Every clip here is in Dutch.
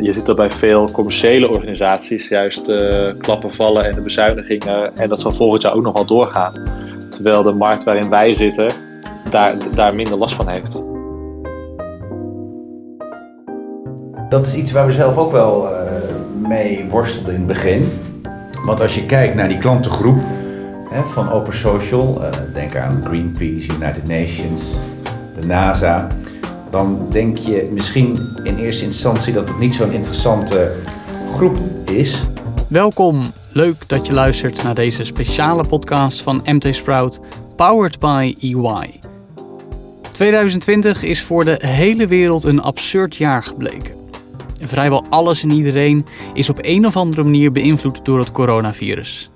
Je ziet dat bij veel commerciële organisaties juist uh, klappen vallen en de bezuinigingen en dat zal volgend jaar ook nog wel doorgaan. Terwijl de markt waarin wij zitten daar, daar minder last van heeft. Dat is iets waar we zelf ook wel uh, mee worstelden in het begin. Want als je kijkt naar die klantengroep van Open Social, uh, denk aan Greenpeace, United Nations, de NASA, dan denk je misschien in eerste instantie dat het niet zo'n interessante groep is. Welkom, leuk dat je luistert naar deze speciale podcast van MT Sprout, powered by EY. 2020 is voor de hele wereld een absurd jaar gebleken. Vrijwel alles en iedereen is op een of andere manier beïnvloed door het coronavirus.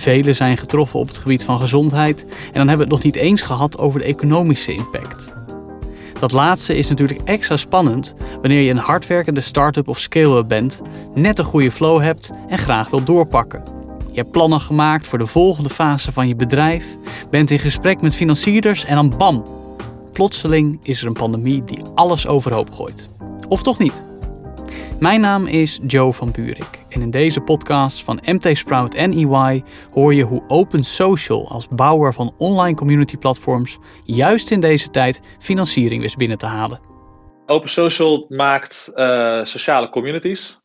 Velen zijn getroffen op het gebied van gezondheid en dan hebben we het nog niet eens gehad over de economische impact. Dat laatste is natuurlijk extra spannend wanneer je een hardwerkende start-up of scale-up bent, net een goede flow hebt en graag wil doorpakken. Je hebt plannen gemaakt voor de volgende fase van je bedrijf, bent in gesprek met financierders en dan bam! Plotseling is er een pandemie die alles overhoop gooit. Of toch niet? Mijn naam is Joe van Buurik en in deze podcast van MT Sprout en EY hoor je hoe Open Social als bouwer van online community platforms juist in deze tijd financiering wist binnen te halen. Open Social maakt uh, sociale communities.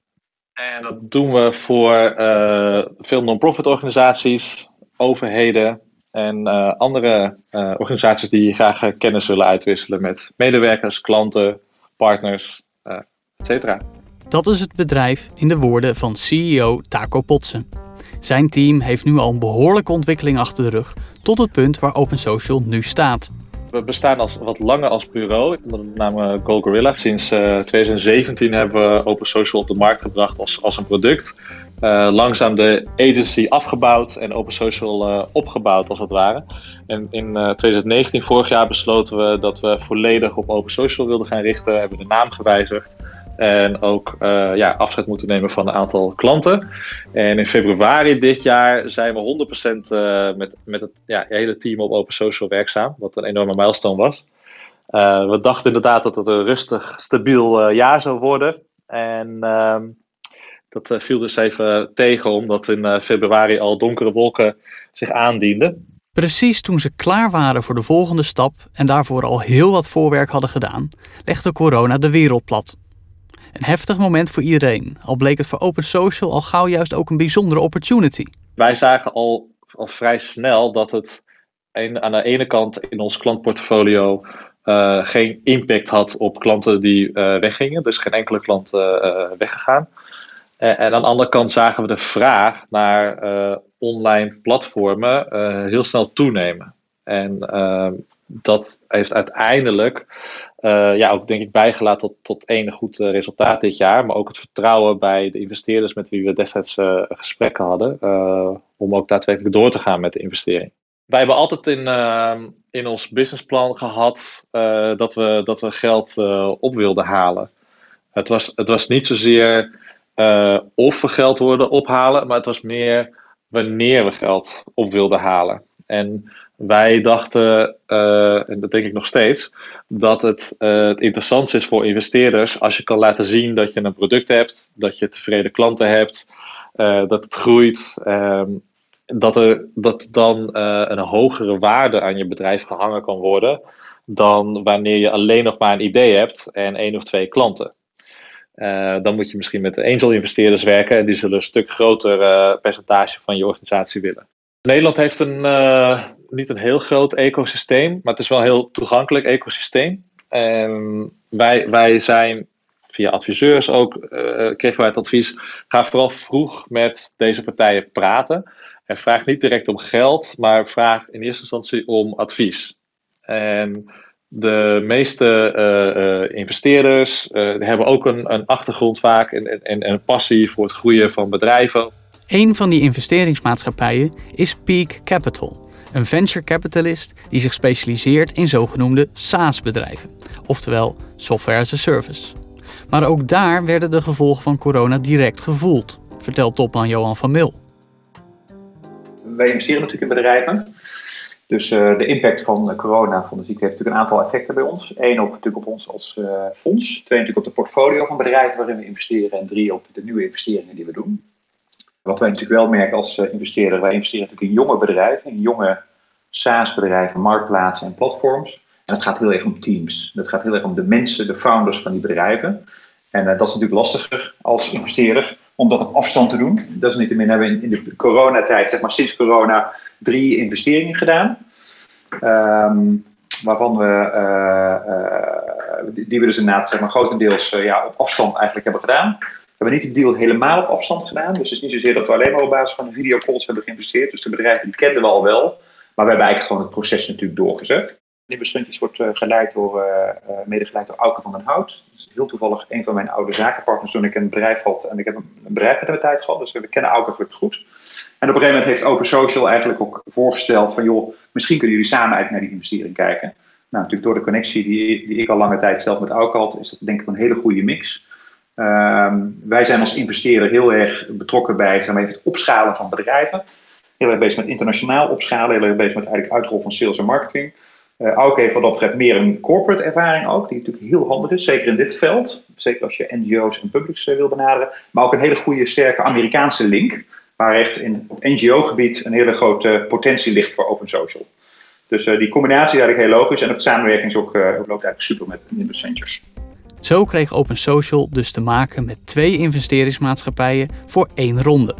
En dat doen we voor uh, veel non-profit organisaties, overheden en uh, andere organisaties die graag kennis willen uitwisselen met medewerkers, klanten, partners, etc. Dat is het bedrijf in de woorden van CEO Taco Potsen. Zijn team heeft nu al een behoorlijke ontwikkeling achter de rug tot het punt waar Open Social nu staat. We bestaan als, wat langer als bureau, onder de naam Go Gorilla. Sinds uh, eh, 2017 hebben we Open Social op de markt gebracht als, als een product. Uh, langzaam de agency afgebouwd en Open Social opgebouwd als het ware. En in 2019, vorig jaar, besloten we dat we volledig op Open Social wilden gaan richten. We hebben de naam gewijzigd. En ook uh, ja, afscheid moeten nemen van een aantal klanten. En in februari dit jaar zijn we 100% uh, eh, met, met het ja, hele team op Open Social werkzaam. Wat een enorme milestone was. Uh, we dachten inderdaad dat het een rustig, stabiel jaar zou worden. En ehm, dat viel dus even tegen, omdat in februari al donkere wolken zich aandienden. Precies toen ze klaar waren voor de volgende stap en daarvoor al heel wat voorwerk hadden gedaan, legde corona de wereld plat. Een heftig moment voor iedereen, al bleek het voor Open Social al gauw juist ook een bijzondere opportunity. Wij zagen al, al vrij snel dat het aan de ene kant in ons klantportfolio uh, geen impact had op klanten die uh, weggingen, dus geen enkele klant uh, weggegaan. en aan de andere kant zagen we de vraag naar online platformen heel snel toenemen. En dat heeft uiteindelijk uh, ja, ook denk ik bijgelaten tot, tot enig goed uh, resultaat dit jaar. Maar ook het vertrouwen bij de investeerders met wie we destijds uh, gesprekken hadden. om ook daadwerkelijk door te gaan met de investering. Wij hebben altijd in, ehm, in ons businessplan gehad dat, we, dat we geld op wilden halen. Het was, het was niet zozeer of we geld wilden ophalen, maar het was meer wanneer we geld op wilden halen. En wij dachten, uh, en dat denk ik nog steeds, dat het, uh, het interessant is voor investeerders als je kan laten zien dat je een product hebt, dat je tevreden klanten hebt, uh, dat het groeit, ehm, dat er dat dan een hogere waarde aan je bedrijf gehangen kan worden dan wanneer je alleen nog maar een idee hebt en één of twee klanten. dan moet je misschien met de angel-investeerders werken en die zullen een stuk groter percentage van je organisatie willen. Nederland heeft een, niet een heel groot ecosysteem, maar het is wel een heel toegankelijk ecosysteem. En wij, wij zijn via adviseurs ook, uh, kregen wij het advies, ga vooral vroeg met deze partijen praten. En vraag niet direct om geld, maar vraag in eerste instantie om advies. En de meeste uh, uh, investeerders hebben ook een, een achtergrond vaak en, en, een passie voor het groeien van bedrijven. Een van die investeringsmaatschappijen is Peak Capital een venture capitalist die zich specialiseert in zogenoemde SaaS-bedrijven, oftewel software as a service. Maar ook daar werden de gevolgen van corona direct gevoeld, vertelt topman Johan van Mil. Wij investeren natuurlijk in bedrijven. Dus de impact van corona, van de ziekte, heeft natuurlijk een aantal effecten bij ons. Eén op, natuurlijk op ons als fonds. Twee natuurlijk op de portfolio van bedrijven waarin we investeren. En drie op de nieuwe investeringen die we doen. Wat wij natuurlijk wel merken als investeerder, wij investeren natuurlijk in jonge bedrijven, in jonge SaaS-bedrijven, marktplaatsen en platforms. En dat gaat heel erg om teams. Dat gaat heel erg om de mensen, de founders van die bedrijven. En uh, dat is natuurlijk lastiger als investeerder om dat op afstand te doen. Dat is niet te min hebben we in, de coronatijd, zeg maar sinds corona, drie investeringen gedaan. Um, waarvan we, uh, die we dus inderdaad zeg maar, grotendeels ja, op afstand eigenlijk hebben gedaan. Hebben niet de deal helemaal op afstand gedaan. Dus het is niet zozeer dat we alleen maar op basis van de videocalls hebben geïnvesteerd. Dus de bedrijven kenden we al wel. Maar we hebben eigenlijk gewoon het proces natuurlijk doorgezet. Nibus Stuntjes wordt uh, geleid door, uh, mede geleid door van den Hout. Is heel toevallig een van mijn oude zakenpartners toen ik een bedrijf had. En ik heb een, bedrijf met de tijd gehad, dus we kennen Auke gelukkig goed. En op een gegeven moment heeft Open Social eigenlijk ook voorgesteld van joh, misschien kunnen jullie samen eigenlijk naar die investering kijken. Nou, natuurlijk door de connectie die, die ik al lange tijd zelf met Auke had, is dat denk ik een hele goede mix. Uh, wij zijn als investeerder heel erg betrokken bij zeg maar, het opschalen van bedrijven. Heel erg bezig met internationaal opschalen, heel erg bezig met eigenlijk uitrol van sales en marketing. Ook heeft wat dat betreft meer een corporate ervaring ook, die natuurlijk heel handig is, zeker in dit veld. Zeker als je NGO's en publics uh, wil benaderen. Maar ook een hele goede, sterke Amerikaanse link, waar echt in, op NGO-gebied een hele grote potentie ligt voor open social. Dus uh, die combinatie is eigenlijk heel logisch en de samenwerking is ook, loopt eigenlijk super met Nimbus Ventures. Zo kreeg Open Social dus te maken met twee investeringsmaatschappijen voor één ronde.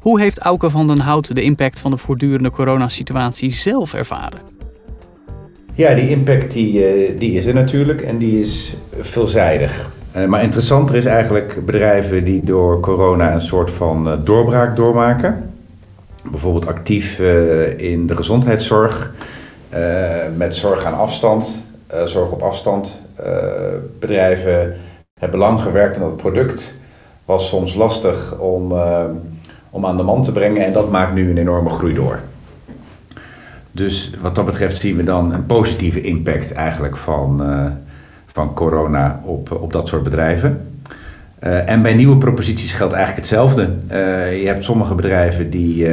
Hoe heeft Auke van den Hout de impact van de voortdurende coronasituatie zelf ervaren? Ja, die impact die, eh, die is er natuurlijk en die is veelzijdig. Eh, maar interessanter is eigenlijk bedrijven die door corona een soort van eh, doorbraak doormaken. Bijvoorbeeld actief in de gezondheidszorg, met zorg aan afstand, zorg op afstand. bedrijven hebben lang gewerkt aan dat product. Was soms lastig om, om aan de man te brengen en dat maakt nu een enorme groei door. Dus wat dat betreft zien we dan een positieve impact eigenlijk van, van corona op, op dat soort bedrijven. En bij nieuwe proposities geldt eigenlijk hetzelfde. Je hebt sommige bedrijven die,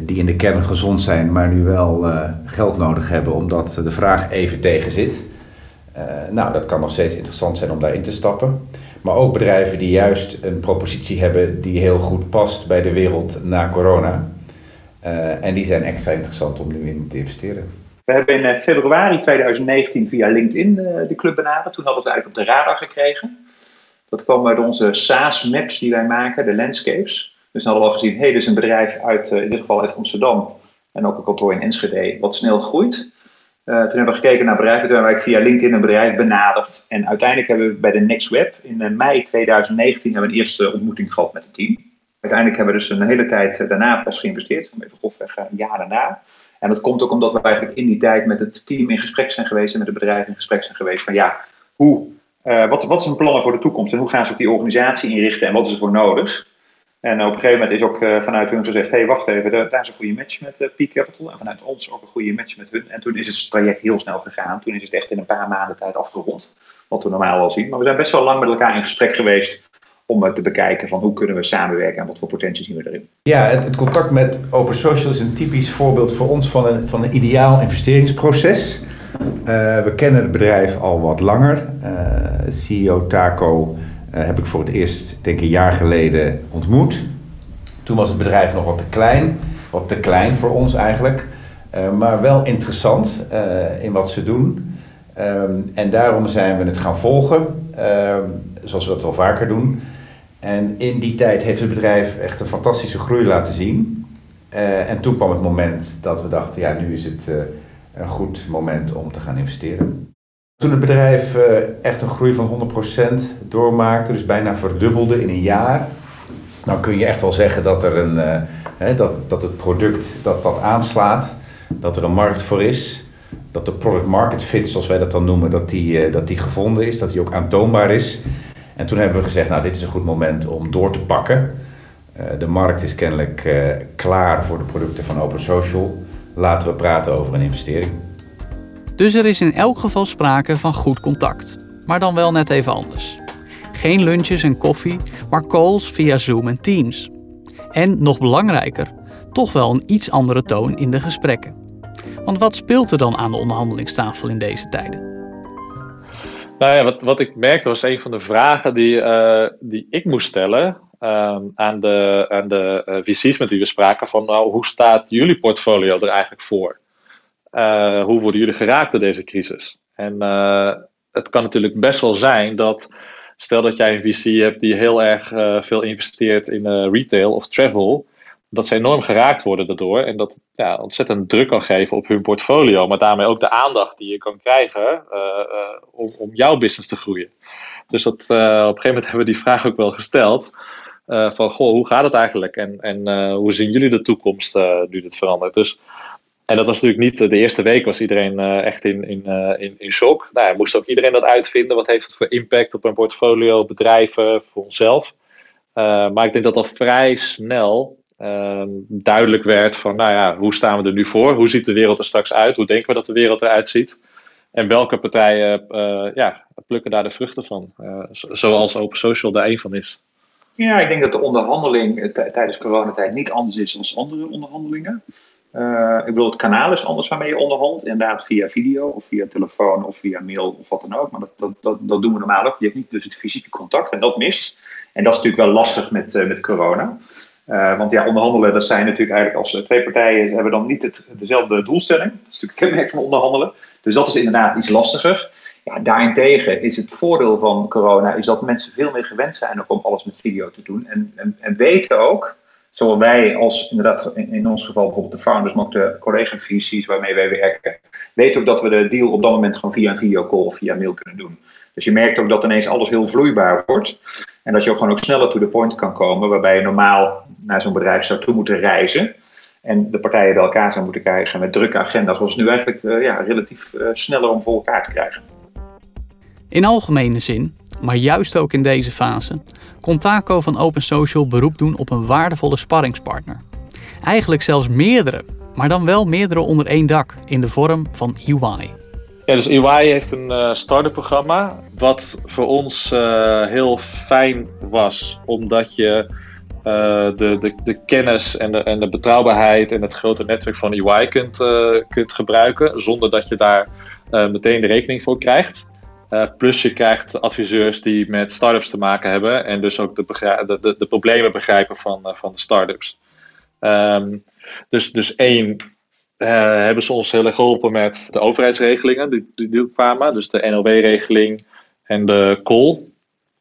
die in de kern gezond zijn, maar nu wel geld nodig hebben omdat de vraag even tegen zit. nou, dat kan nog steeds interessant zijn om daarin te stappen. Maar ook bedrijven die juist een propositie hebben die heel goed past bij de wereld na corona. En die zijn extra interessant om nu in te investeren. We hebben in eh, februari 2019 via LinkedIn de club benaderd. Toen hadden we het eigenlijk op de radar gekregen. Dat kwam uit onze SaaS-maps die wij maken, de landscapes. Dus dan hadden al gezien, hé, hey, is een bedrijf uit, in dit geval uit Amsterdam. En ook een kantoor in Enschede, wat snel groeit. toen hebben we gekeken naar bedrijven. Toen hebben wij via LinkedIn een bedrijf benaderd. En uiteindelijk hebben we bij de Next Web in mei 2019 hebben we een eerste ontmoeting gehad met het team. Uiteindelijk hebben we dus een hele tijd eh, daarna pas geïnvesteerd, even grofweg een jaar daarna. En dat komt ook omdat we eigenlijk in die tijd met het team in gesprek zijn geweest en met het bedrijf in gesprek zijn geweest van ja, hoe, wat, wat hun plannen voor de toekomst en hoe gaan ze op die organisatie inrichten en wat is er voor nodig? En op een gegeven moment is ook uh, vanuit hun gezegd, hé hey, wacht even, daar is een goede match met uh, Peak Capital en vanuit ons ook een goede match met hun. En toen is het traject heel snel gegaan, toen is het echt in een paar maanden tijd afgerond, wat we normaal al zien. Maar we zijn best wel lang met elkaar in gesprek geweest om te bekijken van hoe kunnen we samenwerken en wat voor potentie zien we erin. Ja, het, het, contact met Open Social is een typisch voorbeeld voor ons van een, van een ideaal investeringsproces. Uh, we kennen het bedrijf al wat langer. CEO Taco heb ik voor het eerst, denk ik, een jaar geleden ontmoet. Toen was het bedrijf nog wat te klein, wat te klein voor ons eigenlijk, maar wel interessant in wat ze doen. Um, en daarom zijn we het gaan volgen, ehm, zoals we dat wel vaker doen. En in die tijd heeft het bedrijf echt een fantastische groei laten zien. En toen kwam het moment dat we dachten, ja, nu is het een goed moment om te gaan investeren. Toen het bedrijf uh, echt een groei van 100% doormaakte, dus bijna verdubbelde in een jaar, dan kun je echt wel zeggen dat, er een, hè, dat, dat het product dat, dat aanslaat, dat er een markt voor is, dat de product market fit, zoals wij dat dan noemen, dat die, dat die gevonden is, dat die ook aantoonbaar is. En toen hebben we gezegd, nou dit is een goed moment om door te pakken. De markt is kennelijk klaar voor de producten van Open Social. Laten we praten over een investering. Dus er is in elk geval sprake van goed contact. Maar dan wel net even anders. Geen lunches en koffie, maar calls via Zoom en Teams. En nog belangrijker, toch wel een iets andere toon in de gesprekken. Want wat speelt er dan aan de onderhandelingstafel in deze tijden? Nou ja, wat, wat ik merkte was een van de vragen die, uh, die ik moest stellen um, aan de, aan de uh, VC's met wie we spraken. Van nou, hoe staat jullie portfolio er eigenlijk voor? Uh, hoe worden jullie geraakt door deze crisis? En het kan natuurlijk best wel zijn dat, stel dat jij een VC hebt die heel erg veel investeert in retail of travel dat ze enorm geraakt worden daardoor. En dat ja, ontzettend druk kan geven op hun portfolio. Maar daarmee ook de aandacht die je kan krijgen om, om jouw business te groeien. Dus dat, op een gegeven moment hebben we die vraag ook wel gesteld. van, goh, hoe gaat het eigenlijk? En, en hoe zien jullie de toekomst nu dit verandert? Dus, en dat was natuurlijk niet de eerste week, was iedereen echt in, in, in, in shock. Nou, moest ook iedereen dat uitvinden. Wat heeft het voor impact op een portfolio, bedrijven, voor onszelf? maar ik denk dat al vrij snel Ehm, duidelijk werd van, nou ja, hoe staan we er nu voor? Hoe ziet de wereld er straks uit? Hoe denken we dat de wereld eruit ziet? En welke partijen uh, ja, plukken daar de vruchten van? Uh, zoals Open Social daar een van is. Ja, ik denk dat de onderhandeling eh, tijdens coronatijd niet anders is dan andere onderhandelingen. Uh, ik bedoel, het kanaal is anders waarmee je onderhandelt. Inderdaad, via video of via telefoon of via mail of wat dan ook. Maar dat, dat, dat, dat doen we normaal ook. Je hebt niet dus het fysieke contact en dat mist. En dat is natuurlijk wel lastig met, uh, met corona. Uh, want ja, onderhandelen, dat zijn natuurlijk eigenlijk als twee partijen hebben dan niet het, dezelfde doelstelling. Dat is natuurlijk kenmerk van onderhandelen. Dus dat is inderdaad iets lastiger. Ja, daarentegen is het voordeel van corona is dat mensen veel meer gewend zijn om alles met video te doen. En, en, en weten ook, zowel wij als inderdaad in, ons geval bijvoorbeeld de founders, maar ook de collega-VC's waarmee wij werken, weten ook dat we de deal op dat moment gewoon via een videocall of via mail kunnen doen. Dus je merkt ook dat ineens alles heel vloeibaar wordt. En dat je ook gewoon ook sneller to the point kan komen, waarbij je normaal naar zo'n bedrijf zou toe moeten reizen. En de partijen bij elkaar zou moeten krijgen met drukke agenda's, was nu eigenlijk uh, ja, relatief uh, sneller om voor elkaar te krijgen. In algemene zin, maar juist ook in deze fase, kon Taco van Open Social beroep doen op een waardevolle sparringspartner. Eigenlijk zelfs meerdere, maar dan wel meerdere onder één dak in de vorm van EY. Ja, dus EY heeft een uh, start-up programma. Wat voor ons uh, heel fijn was, omdat je uh, de, de, de kennis en de, en de betrouwbaarheid en het grote netwerk van EY kunt, kunt gebruiken, zonder dat je daar meteen de rekening voor krijgt. Plus je krijgt adviseurs die met start-ups te maken hebben en dus ook de, de, de, problemen begrijpen van, van de start-ups. Um, dus, dus één, uh, hebben ze ons heel erg geholpen met de overheidsregelingen die, die, die kwamen. Dus de NOW-regeling en de COL.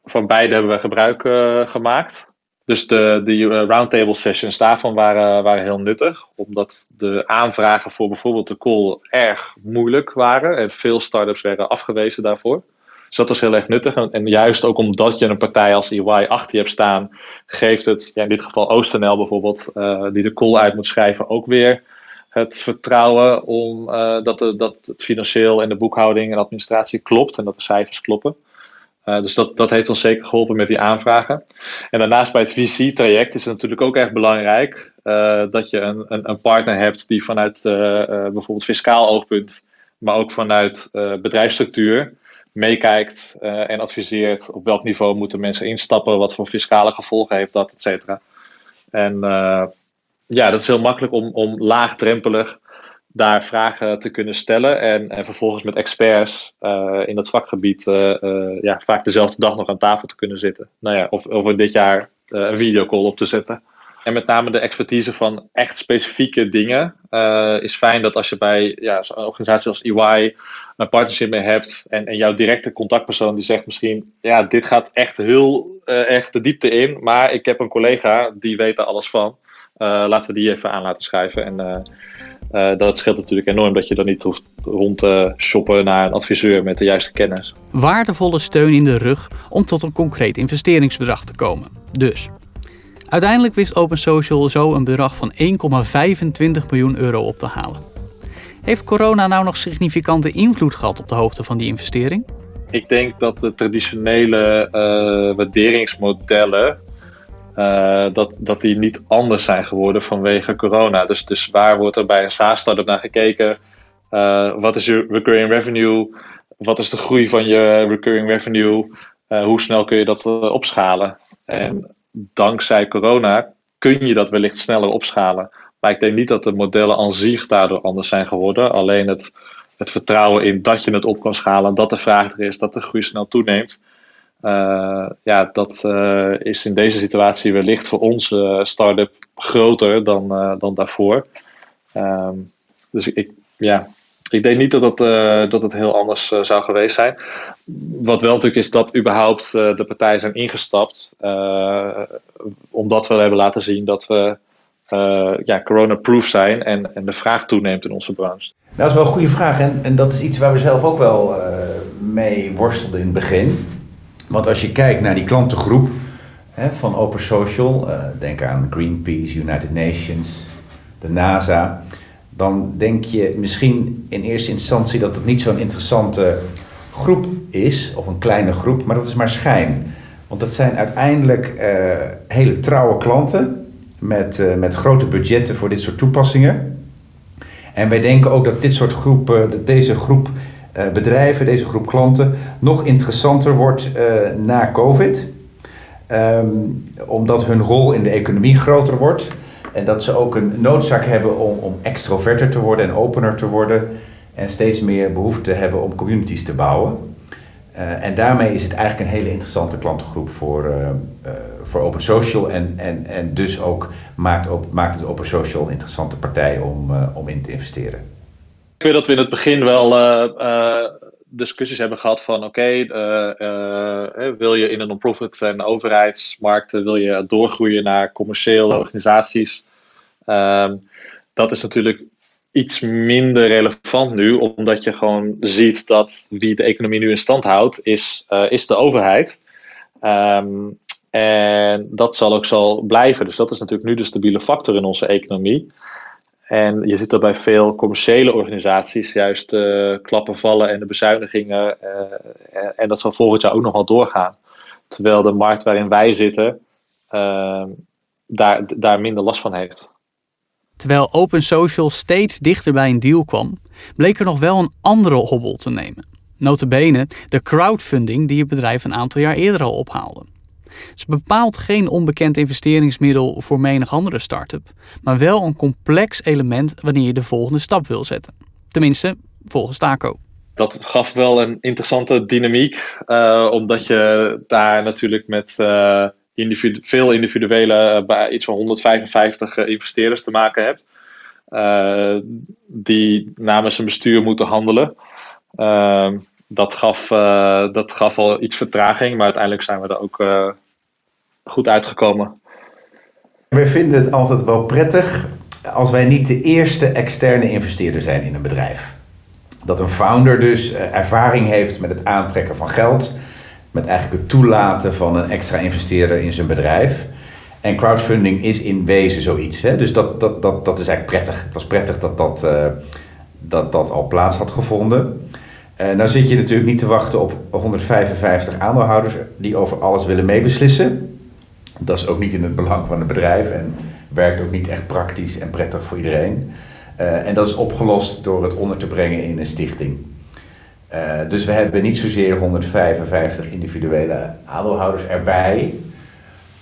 Van beide hebben we gebruik uh, gemaakt. Dus de, de uh, roundtable sessions daarvan waren, waren heel nuttig. Omdat de aanvragen voor bijvoorbeeld de call erg moeilijk waren. En veel startups werden afgewezen daarvoor. Dus dat was heel erg nuttig. En, juist ook omdat je een partij als EY achter je hebt staan, geeft het, in dit geval OostNL bijvoorbeeld, uh, die de call uit moet schrijven, ook weer het vertrouwen om uh, dat, de, dat het financieel en de boekhouding en administratie klopt en dat de cijfers kloppen. Uh, dus dat, dat heeft ons zeker geholpen met die aanvragen. En daarnaast bij het VC-traject is het natuurlijk ook echt belangrijk uh, dat je een, een, een, partner hebt die vanuit bijvoorbeeld fiscaal oogpunt, maar ook vanuit bedrijfsstructuur meekijkt en adviseert op welk niveau moeten mensen instappen, wat voor fiscale gevolgen heeft dat, et cetera. En ja, dat is heel makkelijk om, om laagdrempelig daar vragen te kunnen stellen. En, en vervolgens met experts uh, in dat vakgebied uh, uh, ja, vaak dezelfde dag nog aan tafel te kunnen zitten. Nou ja, of over dit jaar een videocall op te zetten. En met name de expertise van echt specifieke dingen is fijn dat als je bij ja, zo'n organisatie als EY een partnership mee hebt en, en jouw directe contactpersoon die zegt misschien, ja, dit gaat echt heel erg de diepte in, maar ik heb een collega die weet er alles van. Laten we die even aan laten schrijven. En uh, uh, dat scheelt natuurlijk enorm dat je dan niet hoeft rond te shoppen naar een adviseur met de juiste kennis. Waardevolle steun in de rug om tot een concreet investeringsbedrag te komen. Dus. Uiteindelijk wist Open Social zo een bedrag van 1,25 miljoen euro op te halen. Heeft corona nou nog significante invloed gehad op de hoogte van die investering? Ik denk dat de traditionele waarderingsmodellen uh, dat, dat die niet anders zijn geworden vanwege corona. Dus, dus waar wordt er bij een SaaS-startup naar gekeken? Uh, wat is je recurring revenue? Wat is de groei van je recurring revenue? Uh, hoe snel kun je dat opschalen? En dankzij corona kun je dat wellicht sneller opschalen. Maar ik denk niet dat de modellen aan zich daardoor anders zijn geworden. Alleen het, het vertrouwen in dat je het op kan schalen, dat de vraag er is, dat de groei snel toeneemt. Uh, ja, dat uh, is in deze situatie wellicht voor onze start-up groter dan, uh, dan daarvoor. Um, dus ik, ja, ik denk niet dat het, dat het heel anders zou geweest zijn. Wat wel natuurlijk is dat überhaupt de partijen zijn ingestapt. omdat we hebben laten zien dat we ja, corona-proof zijn en, en de vraag toeneemt in onze branche. Nou, dat is wel een goede vraag. En, en dat is iets waar we zelf ook wel mee worstelden in het begin. Want als je kijkt naar die klantengroep hè, van Open Social, uh, denk aan Greenpeace, United Nations, de NASA, dan denk je misschien in eerste instantie dat het niet zo'n interessante groep is, of een kleine groep, maar dat is maar schijn. Want dat zijn uiteindelijk uh, hele trouwe klanten met, uh, met grote budgetten voor dit soort toepassingen. En wij denken ook dat dit soort groepen, dat deze groep bedrijven, deze groep klanten, nog interessanter wordt uh, na COVID. Um, omdat hun rol in de economie groter wordt. En dat ze ook een noodzaak hebben om, om extroverter te worden en opener te worden. En steeds meer behoefte hebben om communities te bouwen. Uh, en daarmee is het eigenlijk een hele interessante klantengroep voor, voor Open Social. En, en, en dus ook maakt, op, maakt het Open Social een interessante partij om, om in te investeren. Ik weet dat we in het begin wel uh, uh, discussies hebben gehad van oké, okay, uh, wil je in een non-profit en overheidsmarkten wil je doorgroeien naar commerciële organisaties. Um, dat is natuurlijk iets minder relevant nu, omdat je gewoon ziet dat wie de economie nu in stand houdt, is, is de overheid. Um, en dat zal ook zo blijven. Dus dat is natuurlijk nu de stabiele factor in onze economie. En je ziet dat bij veel commerciële organisaties juist uh, klappen vallen en de bezuinigingen. Uh, en dat zal volgend jaar ook nog wel doorgaan. Terwijl de markt waarin wij zitten uh, daar, daar minder last van heeft. Terwijl Open Social steeds dichter bij een deal kwam, bleek er nog wel een andere hobbel te nemen. Notabene de crowdfunding die het bedrijf een aantal jaar eerder al ophaalde. Het is bepaald geen onbekend investeringsmiddel voor menig andere start-up, maar wel een complex element wanneer je de volgende stap wil zetten. Tenminste, volgens Taco. Dat gaf wel een interessante dynamiek, uh, omdat je daar natuurlijk met uh, individu veel individuele, uh, bij iets van 155 investeerders te maken hebt, die namens een bestuur moeten handelen. dat, gaf, dat gaf al iets vertraging, maar uiteindelijk zijn we er ook goed uitgekomen. We vinden het altijd wel prettig als wij niet de eerste externe investeerder zijn in een bedrijf. Dat een founder dus eh, ervaring heeft met het aantrekken van geld, met eigenlijk het toelaten van een extra investeerder in zijn bedrijf. En crowdfunding is in wezen zoiets. Hè? Dus dat, dat, dat, dat is eigenlijk prettig. Het was prettig dat dat, uh, dat, dat al plaats had gevonden. Uh, nou zit je natuurlijk niet te wachten op 155 aandeelhouders die over alles willen meebeslissen. Dat is ook niet in het belang van het bedrijf en werkt ook niet echt praktisch en prettig voor iedereen. Uh, en dat is opgelost door het onder te brengen in een stichting. Uh, dus we hebben niet zozeer 155 individuele aandeelhouders erbij,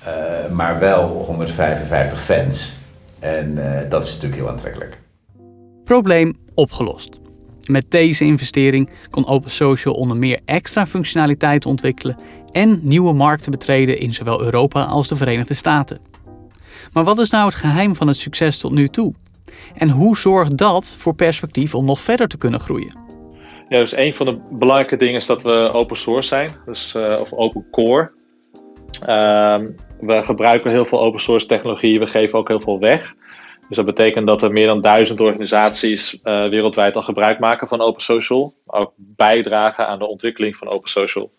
uh, maar wel 155 fans. En dat is natuurlijk heel aantrekkelijk. Probleem opgelost. Met deze investering kon Open Social onder meer extra functionaliteit ontwikkelen en nieuwe markten betreden in zowel Europa als de Verenigde Staten. Maar wat is nou het geheim van het succes tot nu toe? En hoe zorgt dat voor perspectief om nog verder te kunnen groeien? Ja, dus een van de belangrijke dingen is dat we open source zijn, dus, uh, of open core. Uh, we gebruiken heel veel open source technologie, we geven ook heel veel weg. Dus dat betekent dat er meer dan duizend organisaties uh, wereldwijd al gebruik maken van Open Social. Ook bijdragen aan de ontwikkeling van Open Social.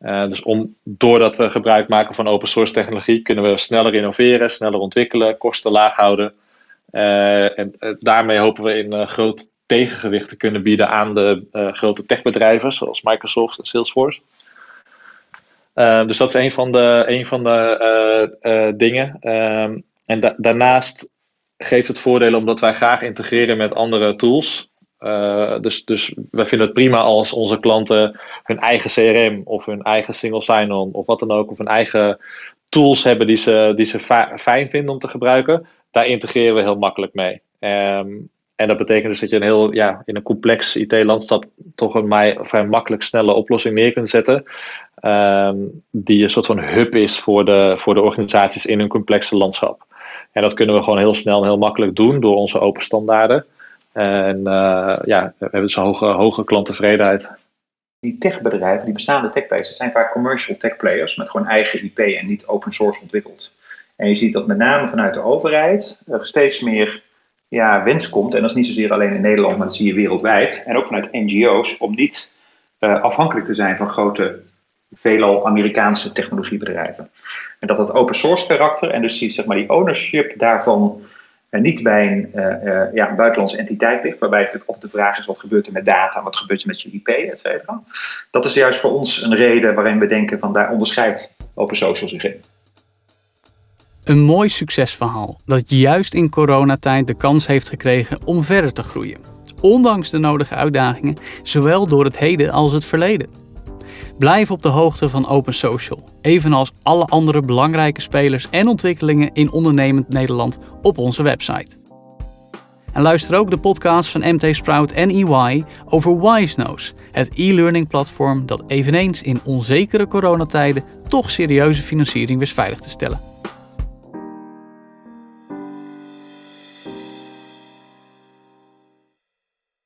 Uh, dus om, doordat we gebruik maken van open source technologie, kunnen we sneller innoveren, sneller ontwikkelen, kosten laag houden. Uh, en daarmee hopen we in groot tegengewicht te kunnen bieden aan de grote techbedrijven, zoals Microsoft en Salesforce. dus dat is een van de, een van de dingen. Ehm, en da daarnaast geeft het voordelen omdat wij graag integreren met andere tools. Uh, dus, dus wij vinden het prima als onze klanten hun eigen CRM of hun eigen single sign-on of wat dan ook, of hun eigen tools hebben die ze, die ze fijn vinden om te gebruiken, daar integreren we heel makkelijk mee. Ehm, en dat betekent dus dat je een heel, ja, in een complex IT-landschap toch een vrij makkelijk snelle oplossing neer kunt zetten. Ehm, die een soort van hub is voor de, voor de organisaties in hun complexe landschap. En dat kunnen we gewoon heel snel en heel makkelijk doen door onze open standaarden. En uh, ja, we hebben dus een hoge, hoge klanttevredenheid. Die techbedrijven, die bestaande techplayers, zijn vaak commercial tech players met gewoon eigen IP en niet open source ontwikkeld. En je ziet dat met name vanuit de overheid er steeds meer ja, wens komt, en dat is niet zozeer alleen in Nederland, maar dat zie je wereldwijd, en ook vanuit NGO's, om niet uh, afhankelijk te zijn van grote, veelal Amerikaanse technologiebedrijven. En dat dat open source karakter en dus zeg maar, die ownership daarvan uh, niet bij een uh, ja, buitenlandse entiteit ligt, waarbij natuurlijk of de vraag is wat gebeurt er met data, wat gebeurt er met je IP, et cetera. Dat is juist voor ons een reden waarin we denken van daar onderscheidt Open Social zich in. Een mooi succesverhaal dat juist in coronatijd de kans heeft gekregen om verder te groeien. Ondanks de nodige uitdagingen, zowel door het heden als het verleden. Blijf op de hoogte van Open Social, evenals alle andere belangrijke spelers en ontwikkelingen in ondernemend Nederland op onze website. En luister ook de podcast van MT Sprout en EY over WiseNose, het e-learning platform dat eveneens in onzekere coronatijden toch serieuze financiering wist veilig te stellen.